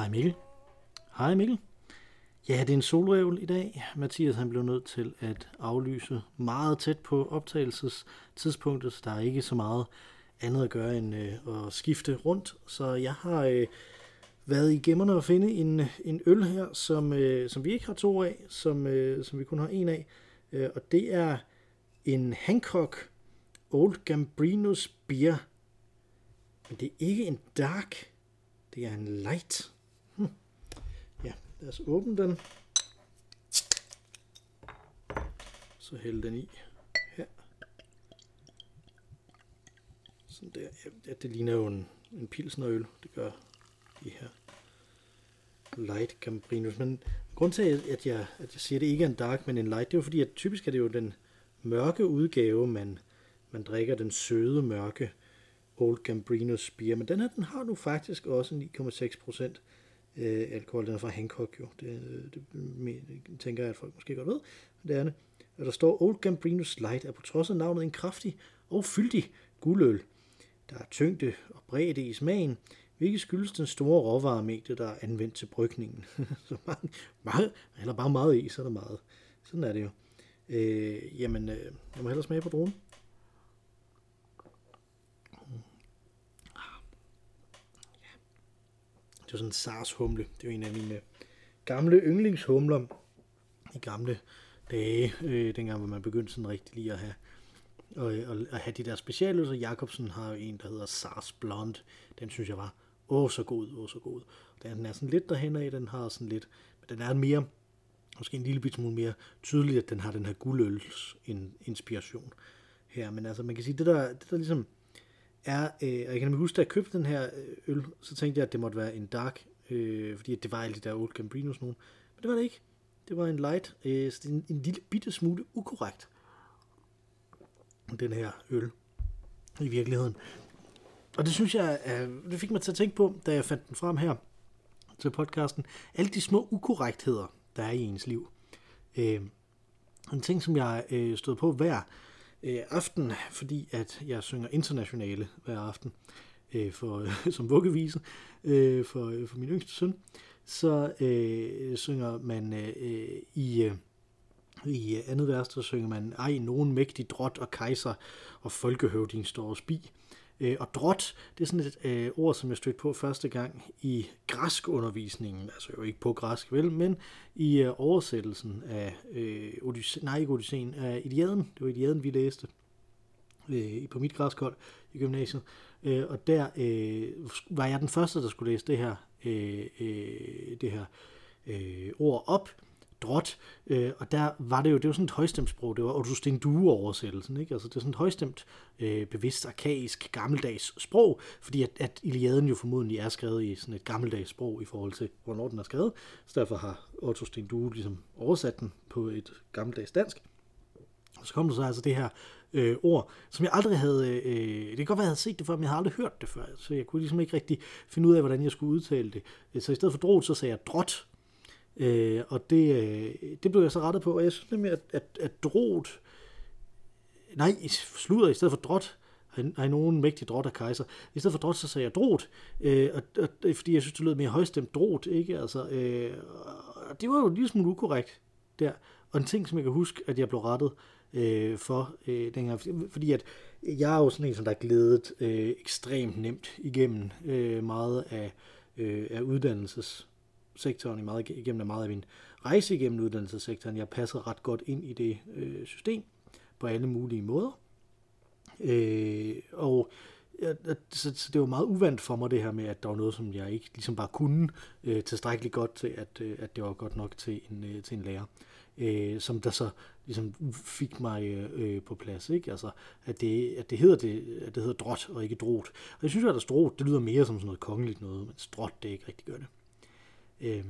Hej Mikkel. Hej Mikkel. Ja, det er en solrevel i dag. Mathias han blev nødt til at aflyse meget tæt på optagelsestidspunktet, så der er ikke så meget andet at gøre end øh, at skifte rundt. Så jeg har øh, været i gemmerne og finde en, en øl her, som, øh, som vi ikke har to af, som, øh, som vi kun har en af. Øh, og det er en Hancock Old Gambrinus Beer. Men det er ikke en dark, det er en light. Lad os åbne den. Så hælde den i her. Sådan der. Ja, det ligner jo en, en pilsnerøl. Det gør de her light Cambrinos. Men grund til, at jeg, at jeg siger, at det ikke er en dark, men en light, det er jo fordi, at typisk er det jo den mørke udgave, man, man drikker den søde, mørke Old Gambrinos beer. Men den her, den har nu faktisk også 9,6 procent øh, alkohol. Den er fra Hancock jo. Det, det, det, tænker jeg, at folk måske godt ved. Men det er det. Og der står Old Gambrinus Light er på trods af navnet en kraftig og fyldig guldøl. Der er tyngde og bredde i smagen, hvilket skyldes den store råvaremængde, der er anvendt til brygningen. så mange, meget, eller bare meget i, så er der meget. Sådan er det jo. Øh, jamen, øh, jeg må hellere smage på dronen. Det var sådan en sars humle. Det er en af mine gamle yndlingshumler i gamle dage, øh, dengang hvor man begyndte sådan rigtig lige at have øh, og, og, at have de der speciale, så Jacobsen har jo en, der hedder Sars Blond. Den synes jeg var åh så god, åh så god. Den er sådan lidt derhen af, den har sådan lidt, men den er mere, måske en lille smule mere tydeligt, at den har den her guldøls inspiration her. Men altså, man kan sige, det der, det der ligesom er, øh, og jeg kan huske, da jeg købte den her øh, øl, så tænkte jeg, at det måtte være en dark, øh, fordi det var alle de der Old Cambrinos nogen. Men det var det ikke. Det var en light, øh, så det er en, en lille bitte smule ukorrekt, den her øl i virkeligheden. Og det synes jeg, øh, det fik mig til at tænke på, da jeg fandt den frem her til podcasten. Alle de små ukorrektheder, der er i ens liv. Øh, en ting, som jeg øh, stod på hver øh, aften, fordi at jeg synger internationale hver aften øh, for, øh, som vuggevise øh, for, øh, for min yngste søn, så øh, synger man øh, i... Øh, i andet vers, der synger man, ej, nogen mægtig drot og kejser og folkehøvding står og bi. Øh, og drot, det er sådan et øh, ord, som jeg stødte på første gang i græskundervisningen, altså jo ikke på græsk vel, men i øh, oversættelsen af, øh, Odysseen, nej ikke Odysseen, af Iliaden, det var Iliaden, vi læste øh, på mit græskhold i gymnasiet, øh, og der øh, var jeg den første, der skulle læse det her, øh, øh, det her øh, ord op, drot, øh, og der var det jo, det var sådan et højstemt sprog, det var Otto Due oversættelsen, ikke? Altså det er sådan et højstemt, øh, bevidst, arkaisk, gammeldags sprog, fordi at, at Iliaden jo formodentlig er skrevet i sådan et gammeldags sprog i forhold til, hvornår den er skrevet, så derfor har Otto Due ligesom oversat den på et gammeldags dansk. Og så kom der så altså det her øh, ord, som jeg aldrig havde, øh, øh det kan godt være, at jeg havde set det før, men jeg har aldrig hørt det før, så jeg kunne ligesom ikke rigtig finde ud af, hvordan jeg skulle udtale det. Øh, så i stedet for drot, så sagde jeg drot, Øh, og det, øh, det blev jeg så rettet på, og jeg synes nemlig, at, at, at drot, nej, sludder i stedet for drot, har nogen mægtig drot af kejser. I stedet for drot, så sagde jeg drot, øh, og, og, og, fordi jeg synes, det lød mere højstemt drot, ikke? Altså, øh, og det var jo en lille smule ukorrekt der. Og en ting, som jeg kan huske, at jeg blev rettet øh, for øh, dengang, fordi at jeg er jo sådan en, som der er glædet øh, ekstremt nemt igennem øh, meget af, øh, af uddannelses sektoren i meget, igennem meget af min rejse igennem uddannelsessektoren. Jeg passede ret godt ind i det øh, system på alle mulige måder. Øh, og ja, så, så det var meget uvandt for mig det her med, at der var noget, som jeg ikke ligesom bare kunne øh, tilstrækkeligt godt til, at, øh, at det var godt nok til en, øh, til en lærer. Øh, som der så ligesom fik mig øh, på plads, ikke? Altså, at det, at det hedder det, at det hedder drot og ikke drot. Og jeg synes, at der drot, det lyder mere som sådan noget kongeligt noget, men drot, det er ikke rigtig gør det. Øh,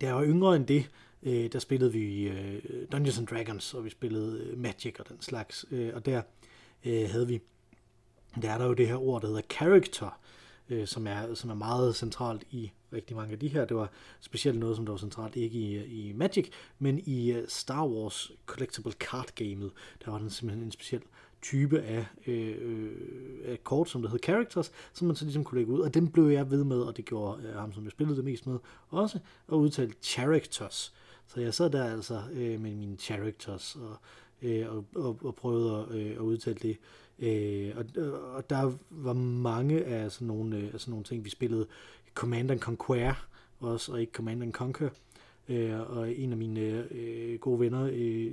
da jeg var yngre end det, øh, der spillede vi øh, Dungeons and Dragons, og vi spillede øh, Magic og den slags. Øh, og der øh, havde vi, der er der jo det her ord, der hedder character, øh, som, er, som er meget centralt i rigtig mange af de her. Det var specielt noget, som der var centralt ikke i, i Magic, men i øh, Star Wars Collectible Card Gamet, der var den simpelthen en speciel type af, øh, af kort, som der hed Characters, som man så ligesom kunne lægge ud, og dem blev jeg ved med, og det gjorde øh, ham, som jeg spillede det mest med, også, at udtale Characters. Så jeg sad der altså øh, med mine Characters, og, øh, og, og, og prøvede at, øh, at udtale det. Øh, og, og der var mange af sådan nogle, øh, sådan nogle ting, vi spillede Command and Conquer også, og ikke Command and Conquer. Øh, Øh, og en af mine øh, gode venner øh,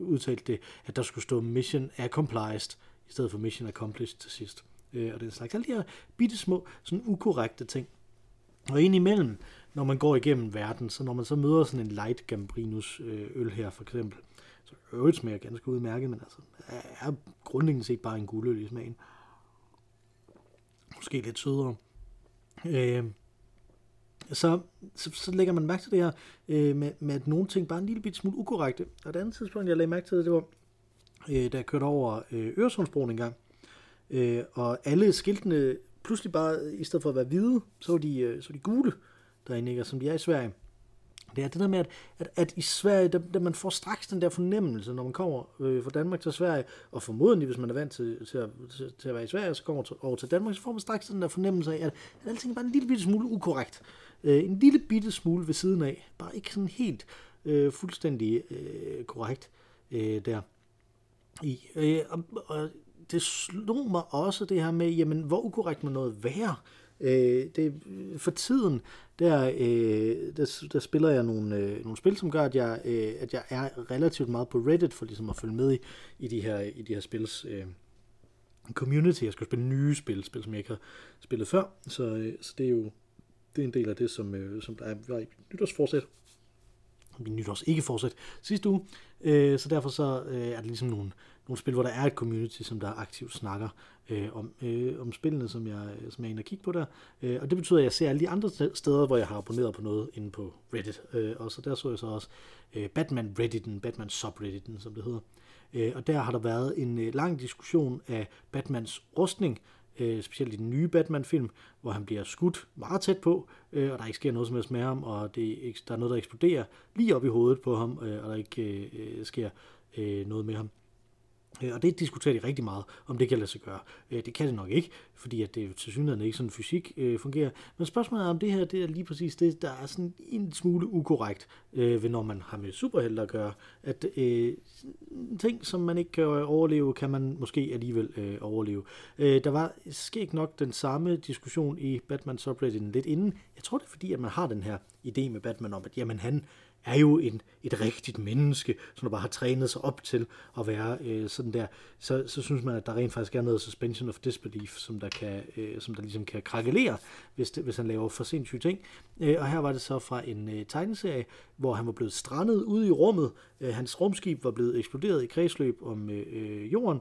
udtalte det, at der skulle stå Mission Accomplished, i stedet for Mission Accomplished til sidst. Øh, og det er slags alle de her bitte små, sådan ukorrekte ting. Og indimellem, når man går igennem verden, så når man så møder sådan en light Gambrinus øh, øl her for eksempel, så øvrigt smager ganske udmærket, men altså er grundlæggende set bare en guldøl i smagen. Måske lidt sødere. Øh, så, så, så lægger man mærke til det her øh, med, med, at nogle ting bare en lille smule ukorrekte. Og det andet tidspunkt, jeg lagde mærke til, det var, øh, da jeg kørte over øh, Øresundsbroen engang, øh, og alle skiltene pludselig bare, i stedet for at være hvide, så var de, øh, så var de gule derinde, ikke? som de er i Sverige. Det er det der med, at, at, at i Sverige, der, der man får straks den der fornemmelse, når man kommer øh, fra Danmark til Sverige, og formodentlig, hvis man er vant til, til, at, til, til at være i Sverige, så kommer til, over til Danmark, så får man straks den der fornemmelse af, at, at alting er bare en lille bitte smule ukorrekt. Øh, en lille bitte smule ved siden af. Bare ikke sådan helt øh, fuldstændig øh, korrekt øh, der. I, øh, og, og det slog mig også det her med, jamen, hvor ukorrekt må noget være? Øh, det, for tiden, der, øh, der, der spiller jeg nogle, øh, nogle spil, som gør, at jeg, øh, at jeg er relativt meget på Reddit, for ligesom at følge med i, i de her, i de her spils øh, community. Jeg skal spille nye spil, spil, som jeg ikke har spillet før, så, øh, så det er jo det er en del af det, som, øh, som der er, var i nytårsforsæt. Min nytårs ikke forsæt sidste uge. Øh, så derfor så øh, er det ligesom nogle, nogle spil, hvor der er et community, som der aktivt snakker øh, om, øh, om spillene, som jeg, som jeg er inde og kigge på der. Øh, og det betyder, at jeg ser alle de andre steder, hvor jeg har abonneret på noget inde på Reddit. Øh, og så der så jeg så også øh, Batman Redditen, Batman subredditen, som det hedder. Øh, og der har der været en øh, lang diskussion af Batmans rustning, øh, specielt i den nye Batman-film, hvor han bliver skudt meget tæt på, øh, og der ikke sker noget som helst med ham, og det, der er noget, der eksploderer lige op i hovedet på ham, øh, og der ikke øh, øh sker øh, noget med ham. Øh, og det diskuterer de rigtig meget, om det kan lade sig gøre. Øh, det kan det nok ikke, fordi at det til synligheden ikke sådan fysik øh, fungerer. Men spørgsmålet er, om det her det er lige præcis det, der er sådan en smule ukorrekt, øh, ved når man har med superhelte at gøre. At øh, ting, som man ikke kan overleve, kan man måske alligevel øh, overleve. Øh, der var sket nok den samme diskussion i Batman subredditen lidt inden. Jeg tror det er fordi, at man har den her idé med Batman om, at jamen han er jo en, et rigtigt menneske, som der bare har trænet sig op til at være øh, sådan der, så, så synes man, at der rent faktisk er noget suspension of disbelief, som der, kan, øh, som der ligesom kan krakelere, hvis, det, hvis han laver for sindssyge ting. Øh, og her var det så fra en øh, tegneserie, hvor han var blevet strandet ude i rummet. Øh, hans rumskib var blevet eksploderet i kredsløb om øh, øh jorden,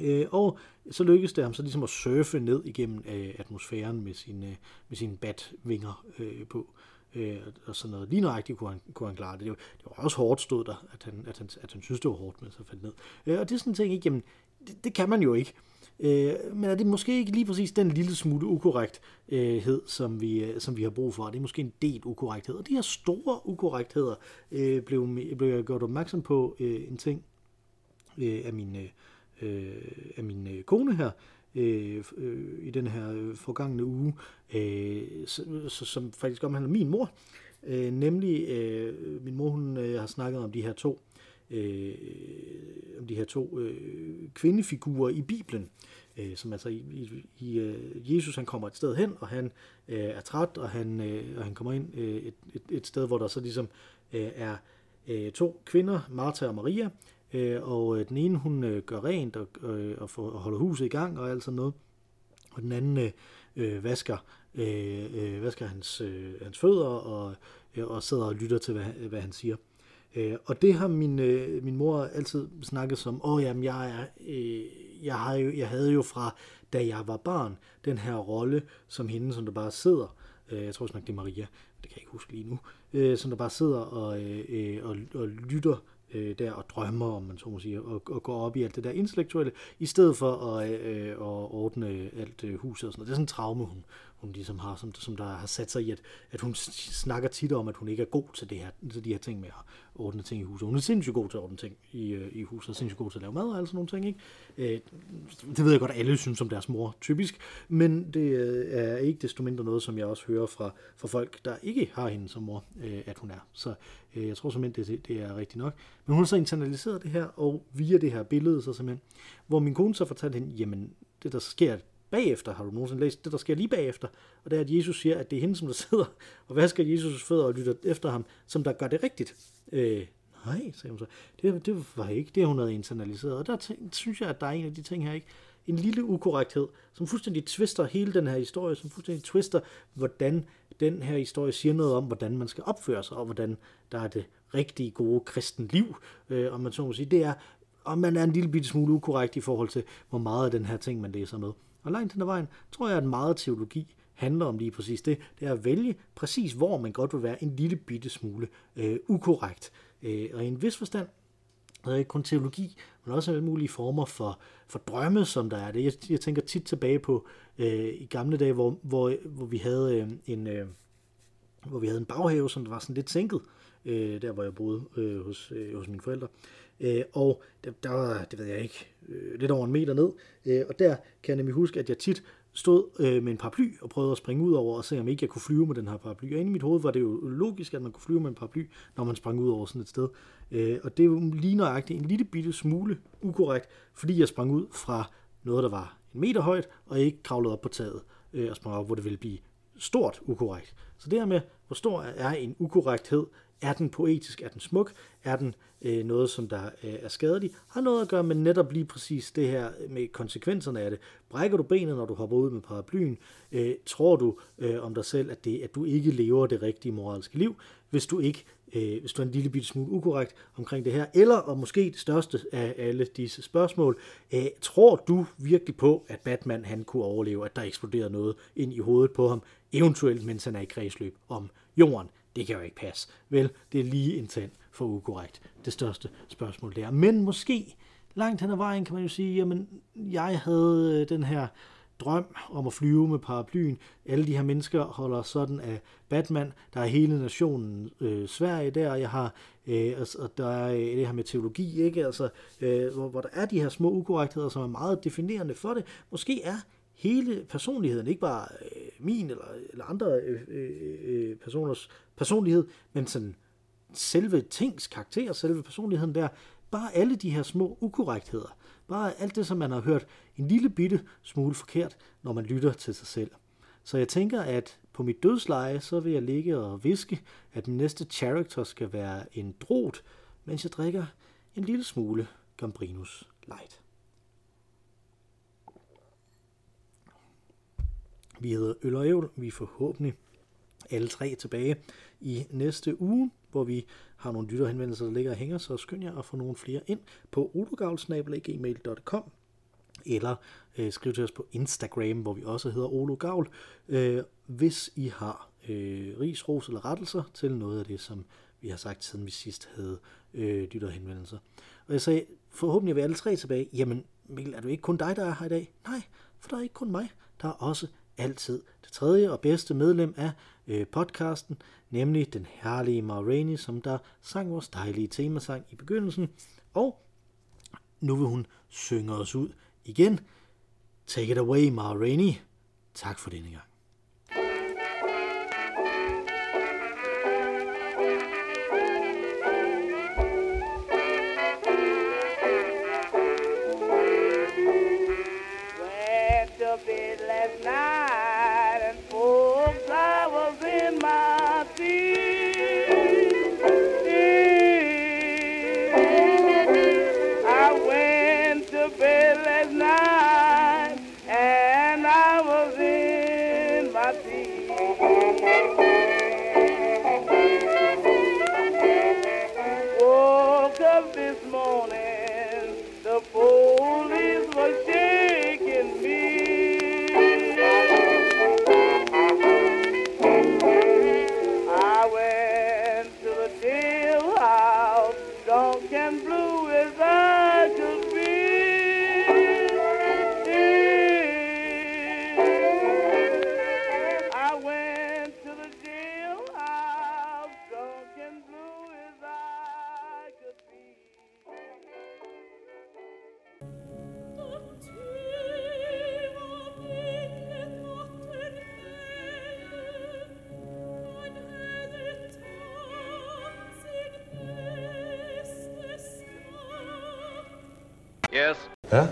Øh, og så lykkedes det ham så ligesom at surfe ned igennem øh, atmosfæren med sine, øh, med sine batvinger øh, på øh, og sådan noget. Lige nøjagtigt kunne han, kunne han klare det. Det var, det var også hårdt stod der, at han, at han, at han synes, det var hårdt, men så faldt ned. Øh, og det er sådan en ting, ikke? Jamen, det, det kan man jo ikke. Øh, men er det måske ikke lige præcis den lille smule ukorrekthed, øh, som vi, øh, som vi har brug for? Det er måske en del ukorrekthed. Og de her store ukorrektheder øh, blev, blev jeg gjort opmærksom på øh, en ting øh, af min, øh, øh af min øh, kone her, øh, øh, i den her øh, forgangne uge, øh, så, så, som faktisk omhandler min mor. Øh, nemlig, øh, min mor hun øh, har snakket om de her to øh, om de her to øh, kvindefigurer i Bibelen, øh, som altså i, i, i øh, Jesus han kommer et sted hen, og han øh, er træt, og han, øh, og han kommer ind øh, et, et, et sted, hvor der så ligesom øh, er øh, to kvinder, Martha og Maria, Øh, og øh, den ene, hun øh, gør rent og, øh, og, får, og holder huset i gang og alt sådan noget. Og den anden øh, øh, vasker, øh, øh, vasker hans, øh, hans fødder og, øh, og sidder og lytter til, hvad, hvad han siger. Øh, og det har min, øh, min mor altid snakket som, åh oh, jamen, jeg, er, øh, jeg, har jo, jeg havde jo fra, da jeg var barn, den her rolle som hende, som der bare sidder, øh, jeg tror snart det er Maria, det kan jeg ikke huske lige nu, øh, som der bare sidder og, øh, øh og, og lytter øh, der og drømmer, om man så må sige, og, og går op i alt det der intellektuelle, i stedet for at, øh, øh, at ordne alt øh, huset og sådan noget. Det er sådan en traume, hun, hun ligesom har, som, som der har sat sig i, at, at hun snakker tit om, at hun ikke er god til, det her, til de her ting med at ordne ting i huset. Hun er sindssygt god til at ordne ting i, øh, i huset, og sindssygt god til at lave mad og alle sådan nogle ting. Ikke? Øh, det ved jeg godt, at alle synes om deres mor, typisk, men det øh, er ikke desto mindre noget, som jeg også hører fra, fra folk, der ikke har hende som mor, øh, at hun er. Så øh, jeg tror simpelthen, det, det er rigtigt nok. Men hun har så internaliseret det her, og via det her billede, så simpelthen, hvor min kone så fortalte hende, jamen, det der sker bagefter, har du nogensinde læst det, der sker lige bagefter, og det er, at Jesus siger, at det er hende, som der sidder og vasker Jesus' fødder og lytter efter ham, som der gør det rigtigt. Øh, nej, sagde hun så. Det, det var ikke det, hun havde internaliseret. Og der tænk, synes jeg, at der er en af de ting her, ikke? En lille ukorrekthed, som fuldstændig twister hele den her historie, som fuldstændig twister, hvordan den her historie siger noget om, hvordan man skal opføre sig, og hvordan der er det rigtige gode kristen liv, øh, om man så må sige. Det er, om man er en lille bitte smule ukorrekt i forhold til, hvor meget af den her ting, man læser med. Og langt hen ad vejen, tror jeg, at meget teologi handler om lige præcis det. Det er at vælge præcis, hvor man godt vil være en lille bitte smule øh, ukorrekt. Øh, og i en vis forstand, er ikke kun teologi, men også alle mulige former for, for drømme, som der er det. Jeg, jeg tænker tit tilbage på øh, i gamle dage, hvor, hvor, hvor vi havde øh, en øh, hvor vi havde en baghave, som var sådan lidt sænket, øh, der hvor jeg boede øh, hos, øh, hos mine forældre. Øh, og der, der var, det ved jeg ikke, øh, lidt over en meter ned. Øh, og der kan jeg nemlig huske, at jeg tit stod øh, med en paraply og prøvede at springe ud over og se, om ikke jeg kunne flyve med den her paraply. Og inde i mit hoved var det jo logisk, at man kunne flyve med en paraply, når man sprang ud over sådan et sted. Øh, og det er lige nøjagtigt en lille bitte smule ukorrekt, fordi jeg sprang ud fra noget, der var en meter højt, og ikke kravlede op på taget øh, og sprang op, hvor det ville blive stort ukorrekt. Så det her med, hvor stor er en ukorrekthed, er den poetisk? Er den smuk? Er den øh, noget, som der øh, er skadelig? Har noget at gøre med netop lige præcis det her øh, med konsekvenserne af det. Brækker du benet, når du hopper ud med paraplyen? Øh, tror du øh, om dig selv, at, det, at du ikke lever det rigtige moralske liv, hvis du ikke øh, hvis du er en lille bitte smule ukorrekt omkring det her, eller, og måske det største af alle disse spørgsmål, øh, tror du virkelig på, at Batman han kunne overleve, at der eksploderede noget ind i hovedet på ham, eventuelt mens han er i kredsløb om jorden? Det kan jo ikke passe. Vel, det er lige en tand for ukorrekt. Det største spørgsmål der. Men måske langt hen ad vejen kan man jo sige, jamen jeg havde øh, den her drøm om at flyve med paraplyen. Alle de her mennesker holder sådan af Batman. Der er hele nationen øh, Sverige der. Jeg har, øh, altså, og der er øh, det her med teologi, ikke? Altså, øh, hvor, hvor der er de her små ukorrektheder, som er meget definerende for det. Måske er hele personligheden, ikke bare øh, min eller, eller andre øh, øh, øh, personers personlighed, men sådan selve tings karakter, selve personligheden der, bare alle de her små ukorrektheder, bare alt det, som man har hørt en lille bitte smule forkert, når man lytter til sig selv. Så jeg tænker, at på mit dødsleje, så vil jeg ligge og viske, at min næste character skal være en drot, mens jeg drikker en lille smule Gambrinus Light. Vi hedder Øl og Ævl. Vi er forhåbentlig alle tre tilbage i næste uge, hvor vi har nogle lytterhenvendelser, der ligger og hænger, så skynd jer at få nogle flere ind på ologavl.gmail.com eller øh, skriv til os på Instagram, hvor vi også hedder olugavl, øh, hvis I har øh, ris, ros eller rettelser til noget af det, som vi har sagt, siden vi sidst havde øh, lytterhenvendelser. Og jeg sagde, forhåbentlig er vi alle tre tilbage. Jamen, Mikkel, er det ikke kun dig, der er her i dag? Nej, for der er ikke kun mig. Der er også altid det tredje og bedste medlem af øh, podcasten, nemlig den herlige Ma Rainey, som der sang vores dejlige temasang i begyndelsen. Og nu vil hun synge os ud igen. Take it away, Ma Rainey. Tak for denne gang. Yes. Ja?